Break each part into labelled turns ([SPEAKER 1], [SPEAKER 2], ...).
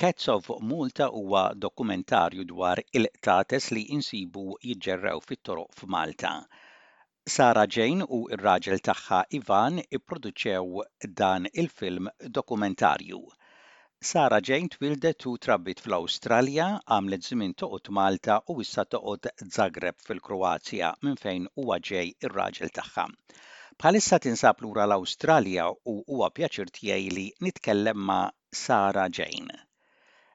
[SPEAKER 1] Cats of Malta huwa dokumentarju dwar il-qtates li insibu jiġġerrew fit-toroq f'Malta. Sara Jane u r-raġel tagħha Ivan ipproduċew dan il-film dokumentarju. Sara Jane twildet u trabbit fl-Awstralja, għamlet żmien toqgħod Malta u issa toqgħod Zagreb fil-Kroazja minn fejn huwa ġej ir-raġel tagħha. Bħalissa tinsab lura l-Awstralja u huwa pjaċir tiegħi li nitkellem ma' Sara Jane.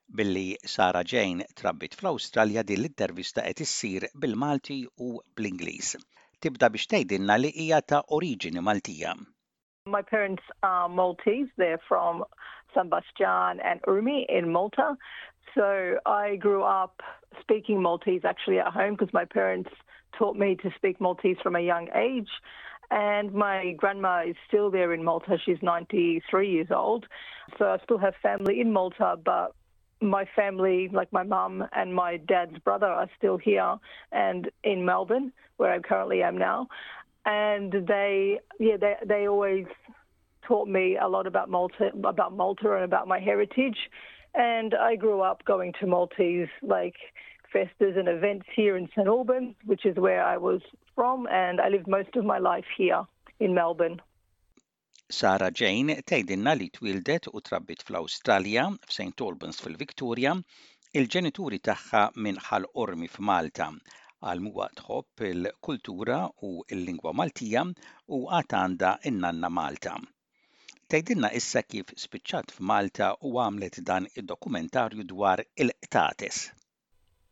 [SPEAKER 1] Billi Sara Jane trabbit fl-Awstralja din l-intervista qed issir bil-Malti u bl-Ingliż. Tibda biex tgħidilna li hija ta' oriġini Maltija.
[SPEAKER 2] My parents are Maltese. They're from San Sebastian and Umi in Malta. So I grew up speaking Maltese actually at home because my parents taught me to speak Maltese from a young age. And my grandma is still there in Malta. She's 93 years old. So I still have family in Malta, but my family, like my mum and my dad's brother, are still here and in Melbourne, where I currently am now. And they, yeah, they, they always taught me a lot about Malta, about Malta and about my heritage. And I grew up going to Maltese like festas and events here in St Albans, which is where I was from, and I lived most of my life here in Melbourne.
[SPEAKER 1] Sara Jane tgħidilna li twildet u trabbit fl-Awstralja f'St Albans fil-Viktoria, il-ġenituri tagħha minn ħal ormi f'Malta għal muwa tħobb il-kultura u l-lingwa Maltija u għad għandha in-nanna Malta. Tgħidilna issa kif spiċċat f'Malta u għamlet dan id-dokumentarju dwar il-qtates.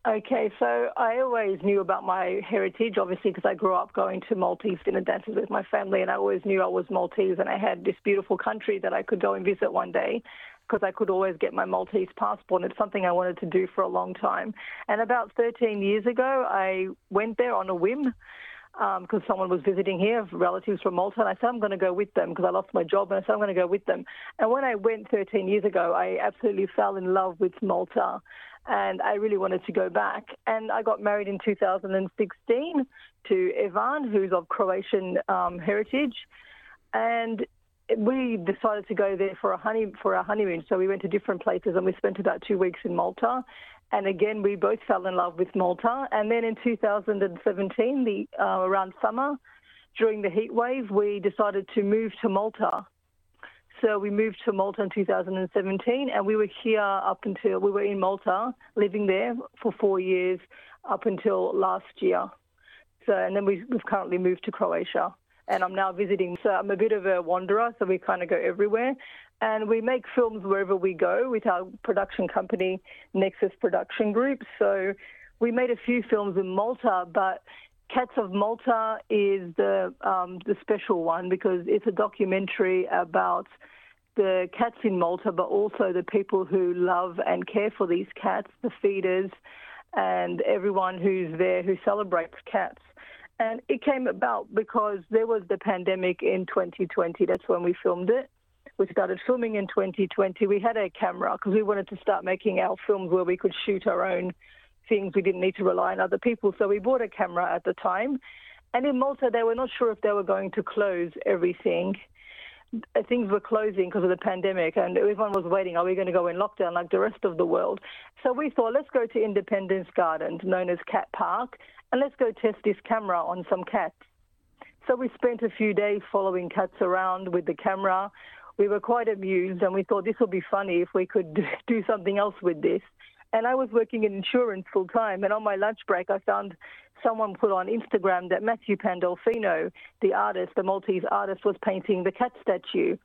[SPEAKER 2] Okay, so I always knew about my heritage, obviously, because I grew up going to Maltese dinner dances with my family, and I always knew I was Maltese, and I had this beautiful country that I could go and visit one day because I could always get my Maltese passport. And it's something I wanted to do for a long time. And about 13 years ago, I went there on a whim because um, someone was visiting here, relatives from Malta, and I said, I'm going to go with them because I lost my job, and I said, I'm going to go with them. And when I went 13 years ago, I absolutely fell in love with Malta, and I really wanted to go back. And I got married in 2016 to Ivan, who's of Croatian um, heritage, and we decided to go there for a honey for our honeymoon. So we went to different places, and we spent about two weeks in Malta. And again, we both fell in love with Malta. And then in 2017, the uh, around summer, during the heat wave, we decided to move to Malta. So we moved to Malta in 2017, and we were here up until we were in Malta, living there for four years up until last year. So, and then we, we've currently moved to Croatia and I'm now visiting. So I'm a bit of a wanderer, so we kind of go everywhere. And we make films wherever we go with our production company, Nexus Production Group. So we made a few films in Malta, but Cats of Malta is the um, the special one because it's a documentary about the cats in Malta, but also the people who love and care for these cats, the feeders, and everyone who's there who celebrates cats. And it came about because there was the pandemic in 2020. That's when we filmed it. We started filming in 2020. We had a camera because we wanted to start making our films where we could shoot our own things. We didn't need to rely on other people. So we bought a camera at the time. And in Malta, they were not sure if they were going to close everything. Things were closing because of the pandemic, and everyone was waiting. Are we going to go in lockdown like the rest of the world? So we thought, let's go to Independence Gardens, known as Cat Park, and let's go test this camera on some cats. So we spent a few days following cats around with the camera. We were quite amused and we thought this would be funny if we could do something else with this. And I was working in insurance full time. And on my lunch break, I found someone put on Instagram that Matthew Pandolfino, the artist, the Maltese artist, was painting the cat statue.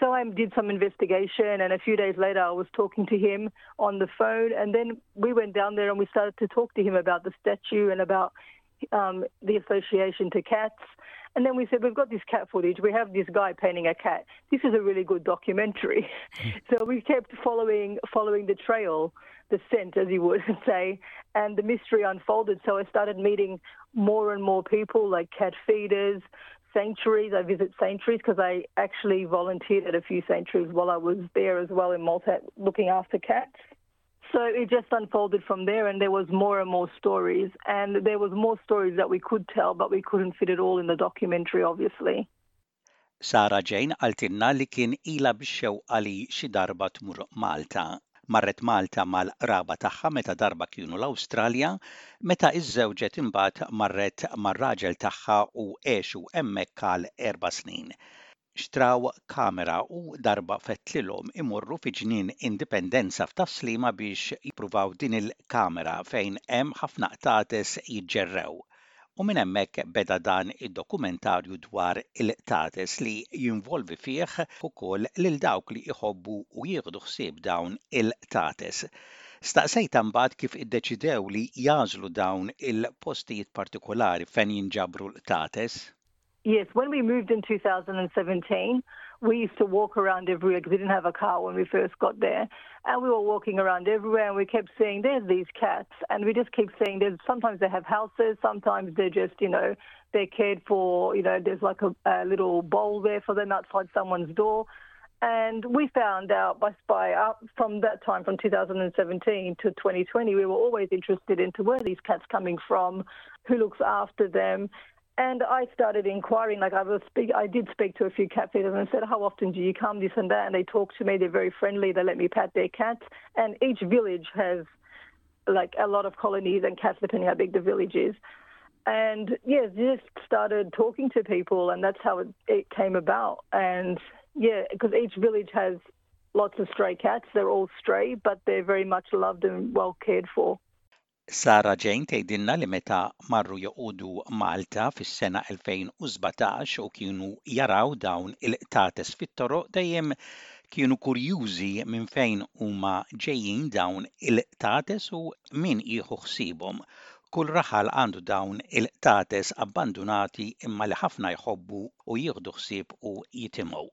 [SPEAKER 2] So I did some investigation, and a few days later, I was talking to him on the phone. And then we went down there and we started to talk to him about the statue and about um, the association to cats. And then we said, We've got this cat footage. We have this guy painting a cat. This is a really good documentary. so we kept following following the trail, the scent, as you would say, and the mystery unfolded. So I started meeting more and more people, like cat feeders, sanctuaries. I visit sanctuaries because I actually volunteered at a few sanctuaries while I was there as well in Malta looking after cats. So it just unfolded from there, and there was more and more stories, and there was more stories that we could tell, but we couldn't fit it all in the documentary, obviously.
[SPEAKER 1] Sara Jane għaltinna li kien ila bixxew għali tmur Malta Marret Malta mal-raba tagħha meta darba kienu l-Awstralja, meta iż-żewġet imbagħad marret mar-raġel tagħha u għexu hemmhekk għal erba' snin. Xtraw kamera u darba fettlilhom imorru fi ġnien Indipendenza f'Taslima biex jippruvaw din il-kamera fejn hemm ħafna qtates jiġġerrew u minn hemmhekk beda dan id-dokumentarju dwar il-tates li jinvolvi fih ukoll lil dawk li jħobbu u jieħdu ħsieb dawn il-tates. Staqsejta mbagħad kif iddeċidew li jażlu dawn il-postijiet partikolari fejn jinġabru l-tates?
[SPEAKER 2] Yes, when we moved in 2017, we used to walk around everywhere because we didn't have a car when we first got there. And we were walking around everywhere and we kept seeing there's these cats. And we just keep seeing there's sometimes they have houses, sometimes they're just, you know, they're cared for, you know, there's like a, a little bowl there for them outside someone's door. And we found out by, spy up from that time, from 2017 to 2020, we were always interested into where these cats coming from, who looks after them, and I started inquiring, like I was speak, I did speak to a few cat feeders and said, how often do you come, this and that? And they talk to me, they're very friendly, they let me pat their cats. And each village has like a lot of colonies and cats, depending how big the village is. And yeah, just started talking to people, and that's how it, it came about. And yeah, because each village has lots of stray cats. They're all stray, but they're very much loved and well cared for.
[SPEAKER 1] Sara Jane tgħidilna li meta marru joqogħdu Malta fis-sena 2017 u kienu jaraw dawn il-tates fit-toroq dejjem kienu kurjużi minn fejn huma ġejjin dawn il-tates u min jieħu ħsiebhom. Kull raħal għandu dawn il-tates abbandunati imma li ħafna jħobbu u jieħdu ħsieb u jitimgħu.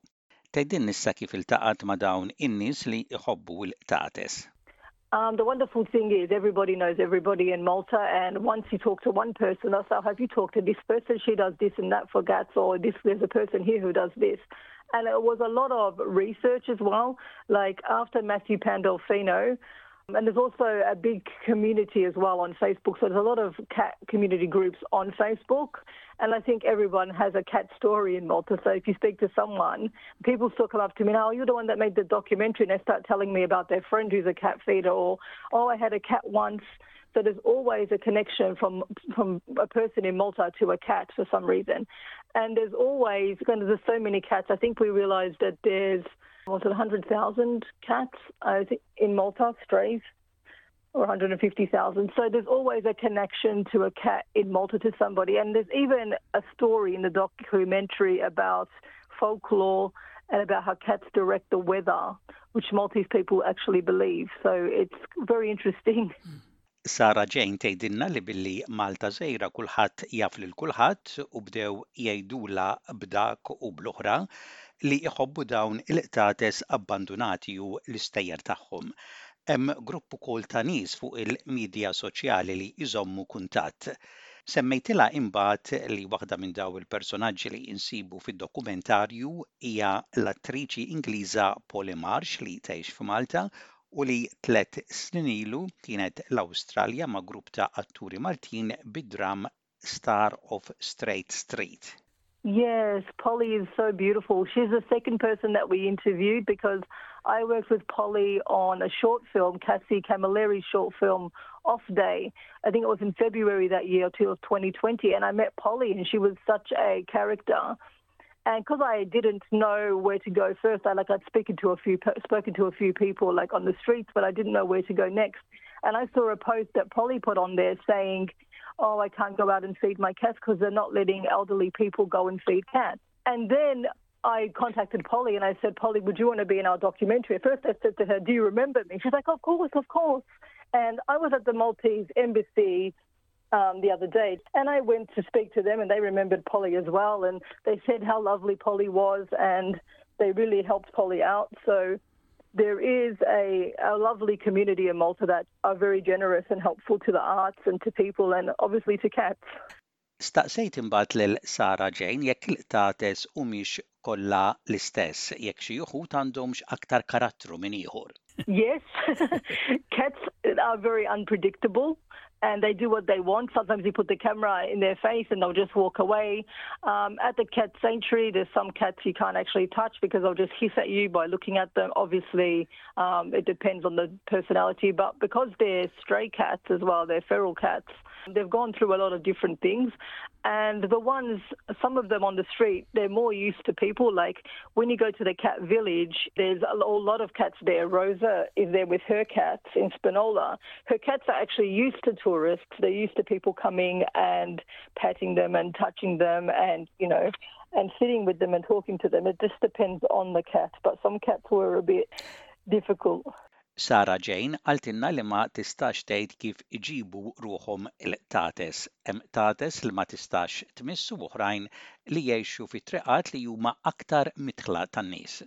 [SPEAKER 1] Tgħidin issa kif iltaqat ma' dawn in-nies li jħobbu il-tates.
[SPEAKER 2] Um, the wonderful thing is everybody knows everybody in Malta, and once you talk to one person, they'll say, "Have you talked to this person? She does this and that for GATS, or this there's a person here who does this." And it was a lot of research as well. Like after Matthew Pandolfino, and there's also a big community as well on Facebook. So there's a lot of cat community groups on Facebook. And I think everyone has a cat story in Malta. So if you speak to someone, people still come up to me, oh, you're the one that made the documentary. And they start telling me about their friend who's a cat feeder or, oh, I had a cat once. So there's always a connection from from a person in Malta to a cat for some reason. And there's always, because there's so many cats, I think we realise that there's was it 100,000 cats I think, in Malta, strays, or 150,000. So there's always a connection to a cat in Malta to somebody. And there's even a story in the documentary about folklore and about how cats direct the weather, which Maltese people actually believe. So it's very interesting.
[SPEAKER 1] Sara Jane tgħidilna li billi Malta żejra kulħadd jaf lil kulħadd u bdew jgħidula b'dak u bl-oħra li jħobbu dawn il-qtates abbandonati u l-istejjer tagħhom. Hemm gruppu kol ta' nies fuq il-medja soċjali li jżommu kuntatt. Semmejtilha imbagħad li waħda minn daw il-personaġġi li insibu fid-dokumentarju hija l-attriċi Ingliża Polly Marsh li tgħix f'Malta u li tlet snin ilu kienet l-Awstralja ma' grupp ta' atturi Maltin bid-dram Star of Straight Street.
[SPEAKER 2] Yes, Polly is so beautiful. She's the second person that we interviewed because I worked with Polly on a short film, Cassie Camilleri's short film, Off Day. I think it was in February that year, till 2020, and I met Polly, and she was such a character. And because I didn't know where to go first, I like I'd spoken to a few spoken to a few people like on the streets, but I didn't know where to go next. And I saw a post that Polly put on there saying oh, I can't go out and feed my cats because they're not letting elderly people go and feed cats. And then I contacted Polly and I said, Polly, would you want to be in our documentary? At first I said to her, do you remember me? She's like, of course, of course. And I was at the Maltese embassy um, the other day, and I went to speak to them, and they remembered Polly as well, and they said how lovely Polly was, and they really helped Polly out. So there is a, a lovely community in Malta that are very generous and helpful to the arts and to people and obviously to cats.
[SPEAKER 1] Staqsejt imbagħad lil Sara Jane jekk il-qtates humiex kollha l-istess jekk xi wħud għandhomx aktar karattru minn ieħor.
[SPEAKER 2] Yes, cats are very unpredictable. and they do what they want. Sometimes you put the camera in their face and they'll just walk away. Um, at the cat sanctuary, there's some cats you can't actually touch because they'll just hiss at you by looking at them. Obviously, um, it depends on the personality, but because they're stray cats as well, they're feral cats. They've gone through a lot of different things, and the ones, some of them on the street, they're more used to people. Like when you go to the cat village, there's a lot of cats there. Rosa is there with her cats in Spinola. Her cats are actually used to tourists. They're used to people coming and patting them and touching them and, you know, and sitting with them and talking to them. It just depends on the cat, but some cats were a bit difficult.
[SPEAKER 1] Sara Jane għaltinna li ma tistax tgħid kif iġibu ruhom il-tates. Hemm tates li ma tistax tmissu oħrajn li jgħixu fi triqat li huma aktar mitħla tan-nies.